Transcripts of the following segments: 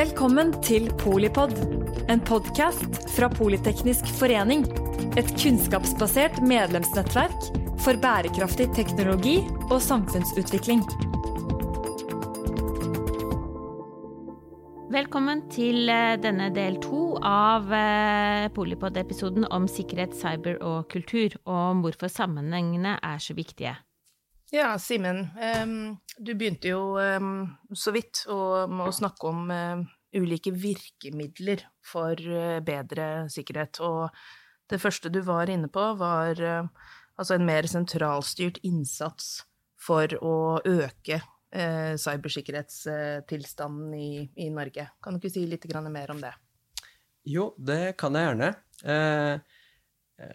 Velkommen til Polipod, en podkast fra Politeknisk forening. Et kunnskapsbasert medlemsnettverk for bærekraftig teknologi og samfunnsutvikling. Velkommen til eh, denne del to av eh, Polipod-episoden om sikkerhet, cyber og kultur, og om hvorfor sammenhengene er så viktige. Ja, Simen, du begynte jo så vidt å, å snakke om ulike virkemidler for uh, bedre sikkerhet. Og det første du var inne på, var altså en mer sentralstyrt innsats for å øke cybersikkerhetstilstanden i, i, Norge. Kan du ikke si litt mer om det? Jo, det kan jeg gjerne. Eh, Eh,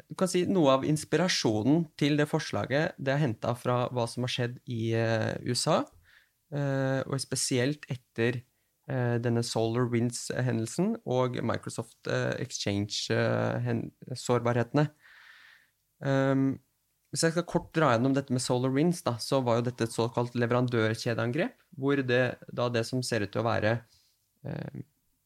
du kan si Noe av inspirasjonen til det forslaget det er henta fra hva som har skjedd i uh, USA, uh, og spesielt etter denne Solar Winds-hendelsen og Microsoft Exchange-sårbarhetene. Um, hvis jeg skal kort dra gjennom dette med Solar Winds, da, så var jo dette et såkalt leverandørkjedeangrep, hvor det, da det som ser ut til å være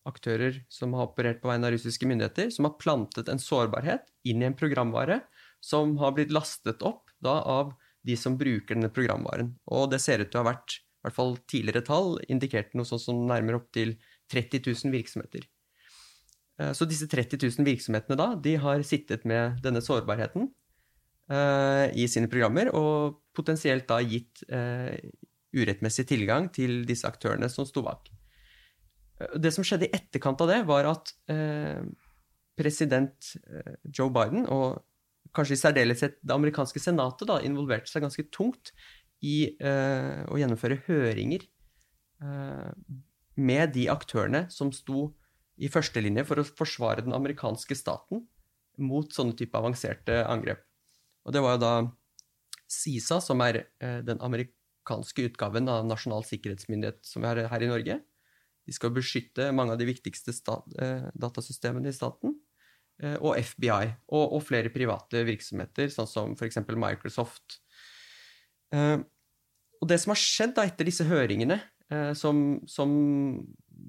aktører som har operert på vegne av russiske myndigheter, som har plantet en sårbarhet inn i en programvare som har blitt lastet opp da, av de som bruker denne programvaren. Og det ser ut til å ha vært, i hvert fall tidligere tall, indikert noe sånt som nærmere opp til 30 000 virksomheter. Eh, så disse 30 000 virksomhetene da, de har sittet med denne sårbarheten uh, i sine programmer, og potensielt da gitt uh, urettmessig tilgang til disse aktørene som sto bak. Det som skjedde i etterkant av det, var at eh, president eh, Joe Biden, og kanskje i særdeleshet det amerikanske senatet, da, involverte seg ganske tungt i eh, å gjennomføre høringer eh, med de aktørene som sto i førstelinje for å forsvare den amerikanske staten mot sånne type avanserte angrep. Og det var jo da CISA, som er eh, den amerikanske utgaven av Nasjonal sikkerhetsmyndighet som vi har her i Norge de skal beskytte mange av de viktigste eh, datasystemene i staten. Eh, og FBI, og, og, flere private virksomheter, sånn som f.eks. Microsoft. Eh, og det som har skjedd da etter disse høringene, som, som,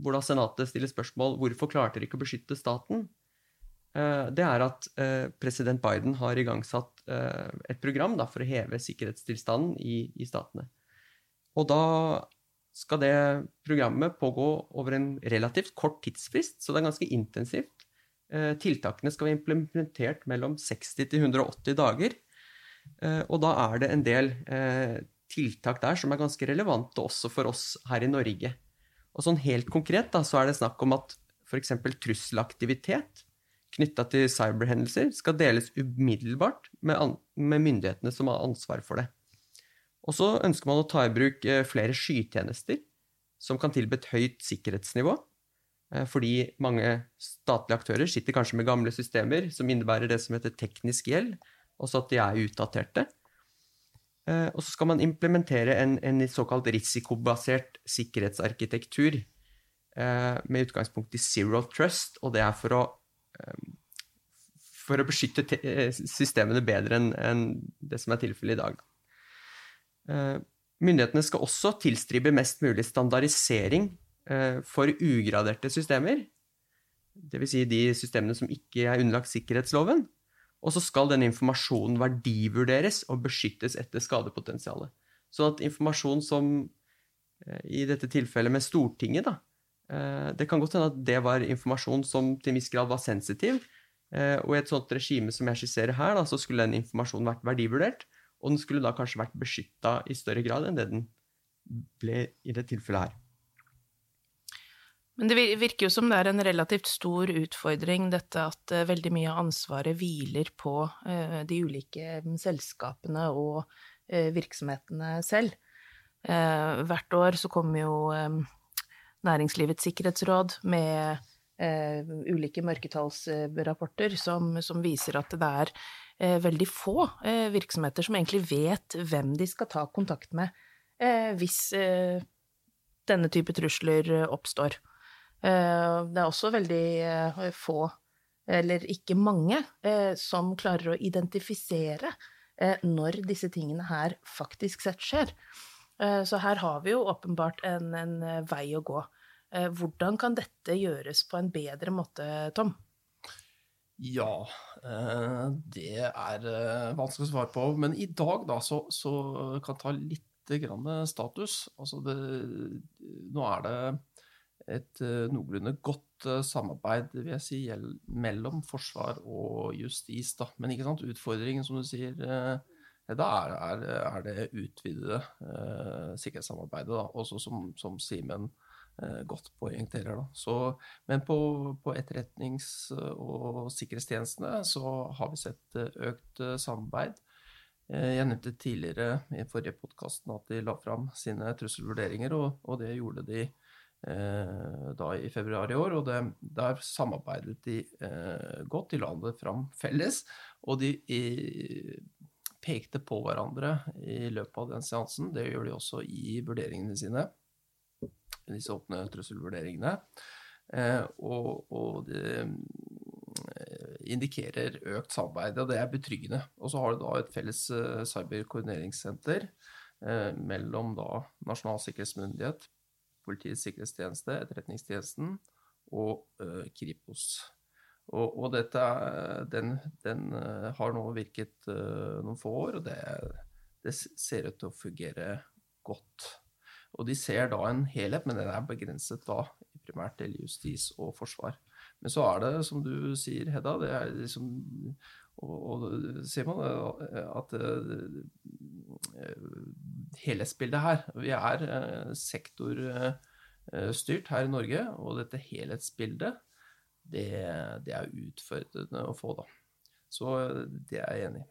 hvor da Senatet stiller spørsmål hvorfor klarte dere ikke å beskytte staten, det er at president Biden har igangsatt et program da, for å heve sikkerhetstilstanden i, i statene. Og da skal det programmet pågå over en relativt kort tidsfrist, så det er ganske intensivt. Eh, tiltakene skal være implementert mellom 60 til 180 dager. Eh, og da er det en del eh, tiltak der som er ganske relevante også for oss her i Norge. Og sånn helt konkret da, så er det snakk om at f.eks. trusselaktivitet knytta til cyberhendelser skal deles umiddelbart med, med myndighetene som har ansvar for det. Og så ønsker man å ta i bruk eh, flere skytjenester som kan tilby et høyt sikkerhetsnivå. Eh, fordi mange statlige aktører sitter kanskje med gamle systemer som innebærer det som heter teknisk gjeld, også at de er utdaterte. Eh, og så skal man implementere en, en såkalt risikobasert sikkerhetsarkitektur med utgangspunkt i zero trust, og det er for å, for å beskytte systemene bedre enn det som er tilfellet i dag. Eh, myndighetene skal også tilstribe mest mulig standardisering eh, for ugraderte systemer. Dvs. Si de systemene som ikke er underlagt sikkerhetsloven. Og så skal denne informasjonen verdivurderes og beskyttes etter skadepotensialet. Sånn at informasjon som eh, i dette tilfellet med Stortinget, da, det kan godt hende at det var informasjon som til en viss grad var sensitiv. Og i et sånt regime som jeg skisserer her, da, så skulle den informasjonen vært verdivurdert. Og den skulle da kanskje vært beskytta i større grad enn det den ble i det tilfellet her. Men det virker jo som det er en relativt stor utfordring, dette at uh, veldig mye av ansvaret hviler på uh, de ulike um, selskapene og uh, virksomhetene selv. hvert år så kommer jo Næringslivets sikkerhetsråd med ulike mørketallsrapporter som, som, viser at det er eh, veldig få eh, virksomheter som egentlig vet hvem de skal ta kontakt med eh, hvis eh, denne type trusler eh, oppstår. Eh, det er også veldig få, eller ikke mange, som klarer å identifisere når disse tingene her faktisk sett skjer. Så her har vi jo åpenbart en, en vei å gå. Hvordan kan dette gjøres på en bedre måte, Tom? Ja, det er vanskelig å svare på. Men i dag da, så, så kan jeg ta litt status. Altså det, nå er det et noenlunde godt samarbeid vil jeg si, mellom forsvar og justis. Da. Men ikke sant, utfordringen, som du sier, da er, er, er det utvidede eh, sikkerhetssamarbeidet, da, også som, som Simen eh, godt poengterer. Da. Så, men på, på etterretnings- og sikkerhetstjenestene så har vi sett eh, økt eh, samarbeid. Eh, jeg nevnte tidligere i forrige podkast at de la fram sine trusselvurderinger, og, og det gjorde de eh, da i februar i år. og det, Der samarbeidet de godt. De la det fram felles. Og de i, pekte på hverandre i løpet av den seansen. Det gjør de også i vurderingene sine, disse åpne trusselvurderingene. Eh, og, og, det eh, indikerer økt samarbeid, og det er betryggende. Og så har du da et felles eh, cyberkoordineringssenter mellom da Nasjonal sikkerhetsmyndighet, Politiets sikkerhetstjeneste, Etterretningstjenesten og eh, Kripos. Og, og dette, den, den, har nå virket uh, noen få år, og det, det, ser ut til å fungere godt. Og de ser da en helhet, men den er begrenset da primært til justis og forsvar. Men så er det, som du sier, Hedda, det er liksom Og, og ser man at uh, helhetsbildet her Vi er uh, sektorstyrt her i Norge, og dette helhetsbildet det, det er utfordrende å få, da. Så det er jeg enig i.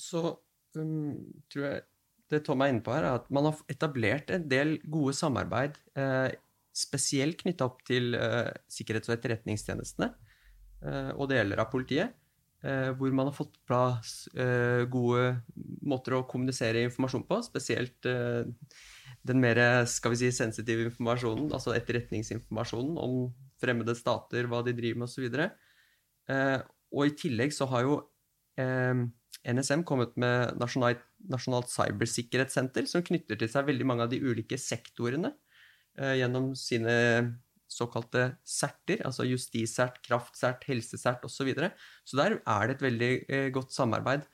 Så um, tror jeg det Tom er inne på her, er at man har etablert en del gode samarbeid, eh, spesielt knytta opp til eh, sikkerhets- og etterretningstjenestene eh, og deler av politiet, eh, hvor man har fått på plass eh, gode måter å kommunisere informasjon på, spesielt eh, den mer skal vi si, sensitive informasjonen, altså etterretningsinformasjonen om fremmede stater, hva de driver med osv. Eh, og i tillegg så har jo NSM kommet med nasjonalt, nasjonalt cybersikkerhetssenter, som knytter til seg veldig mange av de ulike sektorene eh, gjennom sine såkalte serter, altså justissert, kraftsert, helsesert osv. Så, videre. så der er det et veldig eh, godt samarbeid.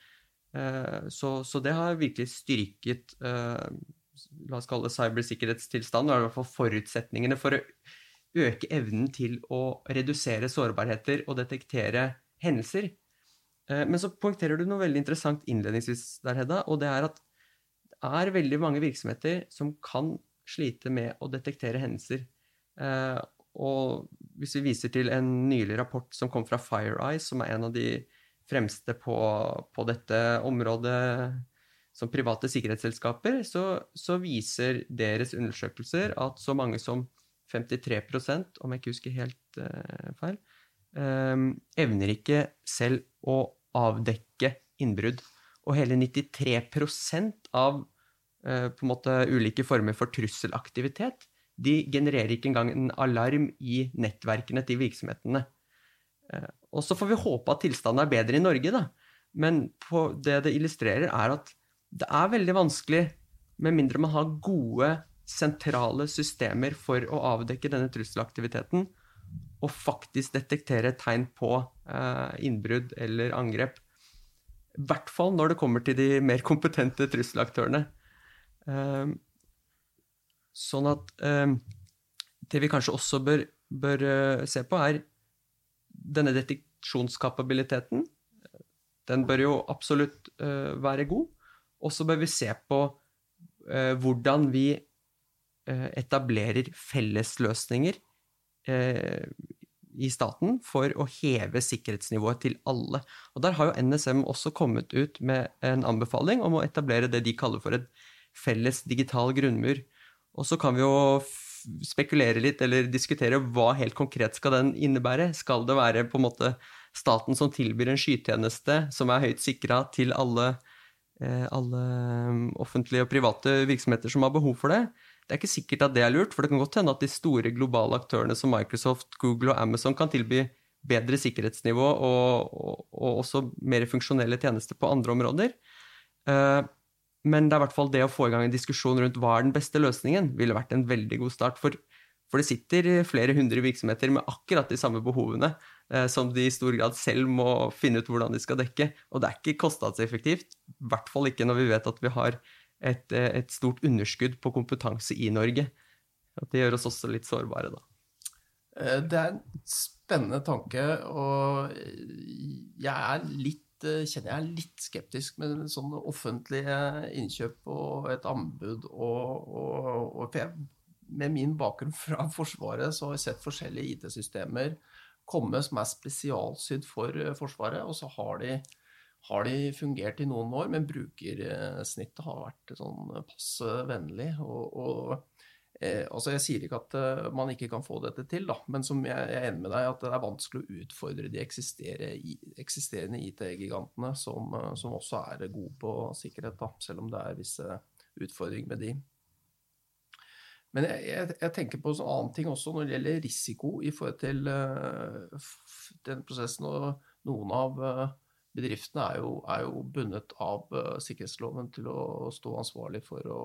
Eh, så, så, det har virkelig styrket la oss kalle cybersikkerhetstilstanden, i hvert fall forutsetningene for å øke evnen til å redusere sårbarheter og detektere hendelser. Eh, men så poengterer du noe veldig interessant innledningsvis der, Hedda, og det er at det er veldig mange virksomheter som kan slite med å detektere hendelser. Eh, og hvis vi viser til en nylig rapport som kom fra FireEye, som er en av de fremste på, på dette området som private sikkerhetsselskaper, så, så, viser deres undersøkelser at så mange som 53 om jeg ikke husker helt uh, feil, evner ikke selv å avdekke innbrudd. Og hele 93 av uh, på en måte ulike former for trusselaktivitet de genererer ikke engang en alarm i nettverkene til virksomhetene. Uh, og så får vi håpe at tilstanden er bedre i Norge, da. Men det det illustrerer, er at det er veldig vanskelig, med mindre man har gode sentrale systemer for å avdekke denne trusselaktiviteten og faktisk detektere tegn på eh, innbrudd eller angrep. I hvert fall når det kommer til de mer kompetente trusselaktørene. Eh, sånn at eh, det vi kanskje også bør, bør se på, er denne deteksjonskapabiliteten. Den bør jo absolutt være god. Og så bør vi se på hvordan vi etablerer fellesløsninger i staten for å heve sikkerhetsnivået til alle. Og Der har jo NSM også kommet ut med en anbefaling om å etablere det de kaller for et felles digital grunnmur. Og så kan vi jo spekulere litt eller diskutere hva helt konkret skal den innebære. Skal det være på en måte staten som tilbyr en skytjeneste som er høyt sikra til alle, eh, alle offentlige og private virksomheter som har behov for det? Det er ikke sikkert at det er lurt, for det kan godt hende at de store globale aktørene som Microsoft, Google og Amazon kan tilby bedre sikkerhetsnivå og, og, og også mer funksjonelle tjenester på andre områder. Uh, men det er hvert fall det å få i gang en diskusjon rundt hva er den beste løsningen, ville vært en veldig god start. For, for det sitter flere hundre virksomheter med akkurat de samme behovene, eh, som de i stor grad selv må finne ut hvordan de skal dekke. Og det er ikke kostnadseffektivt, i hvert fall ikke når vi vet at vi har et, eh, et stort underskudd på kompetanse i Norge. At det gjør oss også litt sårbare, da. Eh, det er en spennende tanke, og jeg er litt kjenner jeg er litt skeptisk med sånne offentlige innkjøp og et anbud. Og, og, og med min bakgrunn fra Forsvaret så har jeg sett forskjellige IT-systemer komme som er spesialsydd for Forsvaret, og så har de har de fungert i noen år, men brukersnittet har vært sånn passe vennlig. Og, og eh, altså Jeg sier ikke at uh, man ikke kan få dette til, da, men som jeg, jeg er enig med deg at det er vanskelig å utfordre de eksisterende IT-gigantene, som, uh, som, også er gode på sikkerhet, da, selv om det er visse utfordringer med de. Men jeg, jeg, jeg, tenker på en sånn annen ting også når det gjelder risiko i forhold til uh, den prosessen. og Noen av bedriftene er jo, er jo bundet av uh, sikkerhetsloven til å stå ansvarlig for å,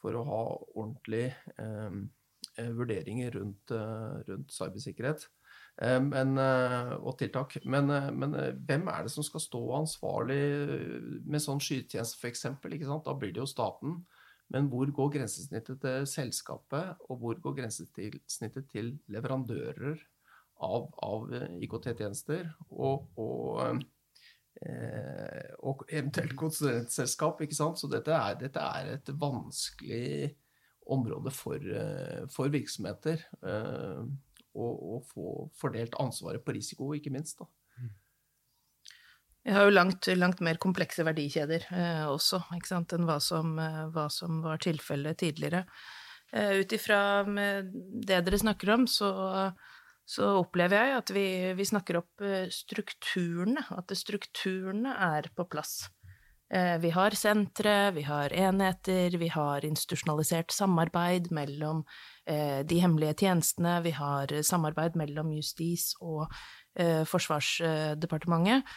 for å ha ordentlige um, vurderinger rundt, uh, rundt cybersikkerhet um, og tiltak. Men, men, hvem er det som skal stå ansvarlig med sånn skytjeneste, f.eks.? Da blir det jo staten. Men hvor går grensesnittet til selskapet, og hvor går grensesnittet til leverandører av, av IKT-tjenester, og, og, eh, og, eventuelt konsulentselskap. ikke sant? Så dette er, dette er et vanskelig område for, eh, for virksomheter. Eh, å få fordelt ansvaret på risiko, ikke minst. da. Vi har jo langt, langt mer komplekse verdikjeder eh, også, enn hva som, eh, hva som var tilfellet tidligere. Eh, Ut ifra det dere snakker om, så så opplever jeg at vi, vi snakker opp eh, strukturene, at strukturene er på plass. Eh, vi har sentre, vi har enheter, vi har institusjonalisert samarbeid mellom eh, de hemmelige tjenestene, vi har samarbeid mellom justis og Forsvarsdepartementet.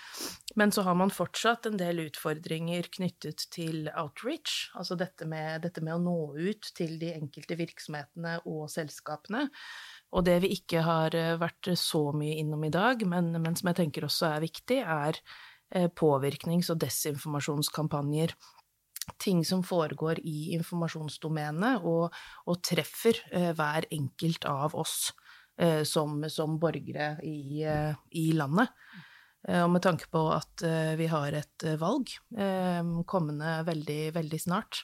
Men så har man fortsatt en del utfordringer knyttet til outreach, altså dette med, dette med å nå ut til de enkelte virksomhetene og selskapene. Og det vi ikke har eh, vært så mye innom i dag, men, men som jeg tenker også er viktig, er eh, påvirknings- og desinformasjonskampanjer. Ting som foregår i informasjonsdomenet og, og treffer eh, hver enkelt av oss som, som, borgere i, i landet. Og med tanke på at vi har et valg kommende veldig, veldig snart.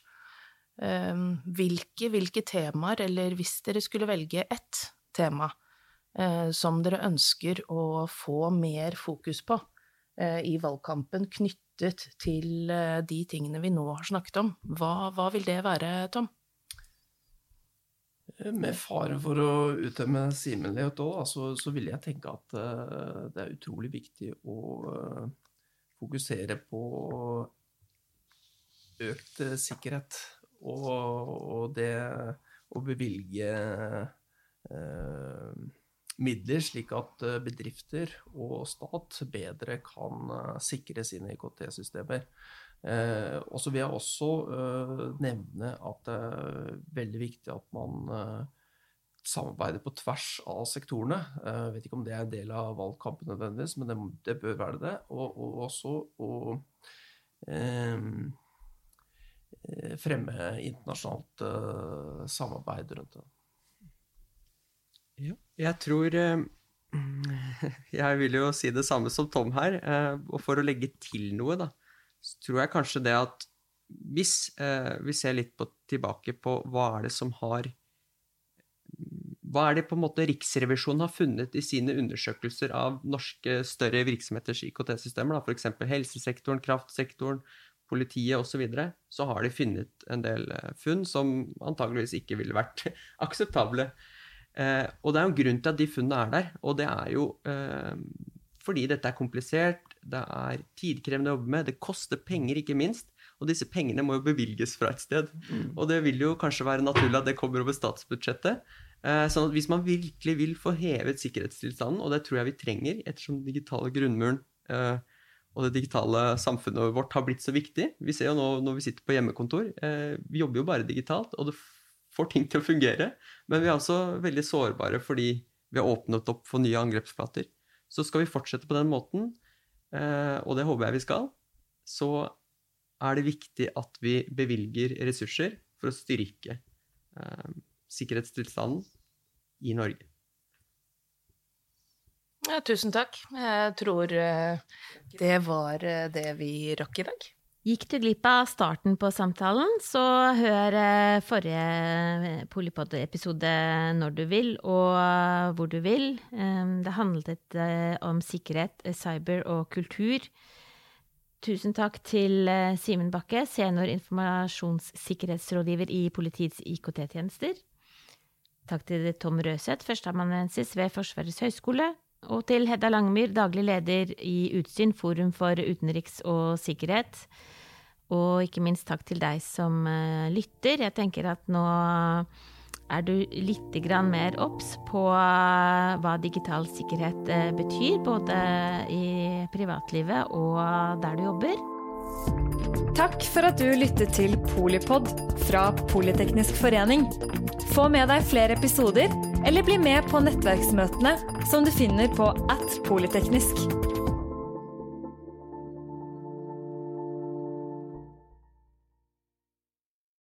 Hvilke, hvilke temaer, eller hvis dere skulle velge ett, tema eh, som dere ønsker å få mer fokus på eh, i valgkampen knyttet til eh, de tingene vi nå har snakket om. Hva, hva vil det være, Tom? Med fare for å utømme Simen litt òg, så, så vil jeg tenke at uh, det er utrolig viktig å uh, fokusere på økt sikkerhet. Og, og, det å bevilge Eh, midler, slik at eh, bedrifter og stat bedre kan eh, sikre sine IKT-systemer. og så vil jeg også nevne at det er veldig viktig at man samarbeider på tvers av sektorene. Jeg vet ikke om det er en del av valgkampen nødvendigvis, men det, det bør være det. Og, og også å eh, fremme internasjonalt eh, samarbeid rundt det. Ja, jeg tror eh, Jeg vil jo si det samme som Tom her. Eh, og for å legge til noe, da, så tror jeg kanskje det at hvis eh, vi ser litt på, tilbake på hva er det som har Hva er det på en måte Riksrevisjonen har funnet i sine undersøkelser av norske større virksomheters IKT-systemer, f.eks. helsesektoren, kraftsektoren, politiet osv., så, videre, så har de funnet en del funn som antageligvis ikke ville vært akseptable. Eh, og det er jo en grunn til at de funnene er der, og det er jo eh, fordi dette er komplisert, det er tidkrevende å jobbe med, det koster penger, ikke minst. Og disse pengene må jo bevilges fra et sted. Mm. Og det vil jo kanskje være naturlig at det kommer over statsbudsjettet. Eh, sånn at hvis man virkelig vil få hevet sikkerhetstilstanden, og det tror jeg vi trenger ettersom den digitale grunnmuren eh, og det digitale samfunnet vårt har blitt så viktig. Vi ser jo nå når vi sitter på hjemmekontor, eh, vi jobber jo bare digitalt, og det får ting til å fungere. Men vi er også veldig sårbare fordi vi har åpnet opp for nye angrepsflater. Så skal vi fortsette på den måten, eh, og det håper jeg vi skal, så er det viktig at vi bevilger ressurser for å styrke eh, sikkerhetstilstanden i Norge. Ja, tusen takk. Jeg tror eh, det var det vi rakk i dag. Gikk du glipp av starten på samtalen, så hør eh, forrige Polipod-episode når du vil og hvor du vil. Det handlet om sikkerhet, cyber og kultur. Tusen takk til Simen Bakke, senior informasjonssikkerhetsrådgiver i Politiets IKT-tjenester. Takk til Tom Røseth, førsteamanuensis ved Forsvarets høgskole. Og til Hedda Langemyr, daglig leder i Utsyn, Forum for utenriks og sikkerhet. Og ikke minst takk til deg som uh, lytter. Jeg tenker at nå er du litt mer obs på uh, hva digital sikkerhet uh, betyr, både i privatlivet og der du jobber. Takk for at du lyttet til Polipod fra Politeknisk forening. Få med deg flere episoder, eller bli med på nettverksmøtene som du finner på at polyteknisk.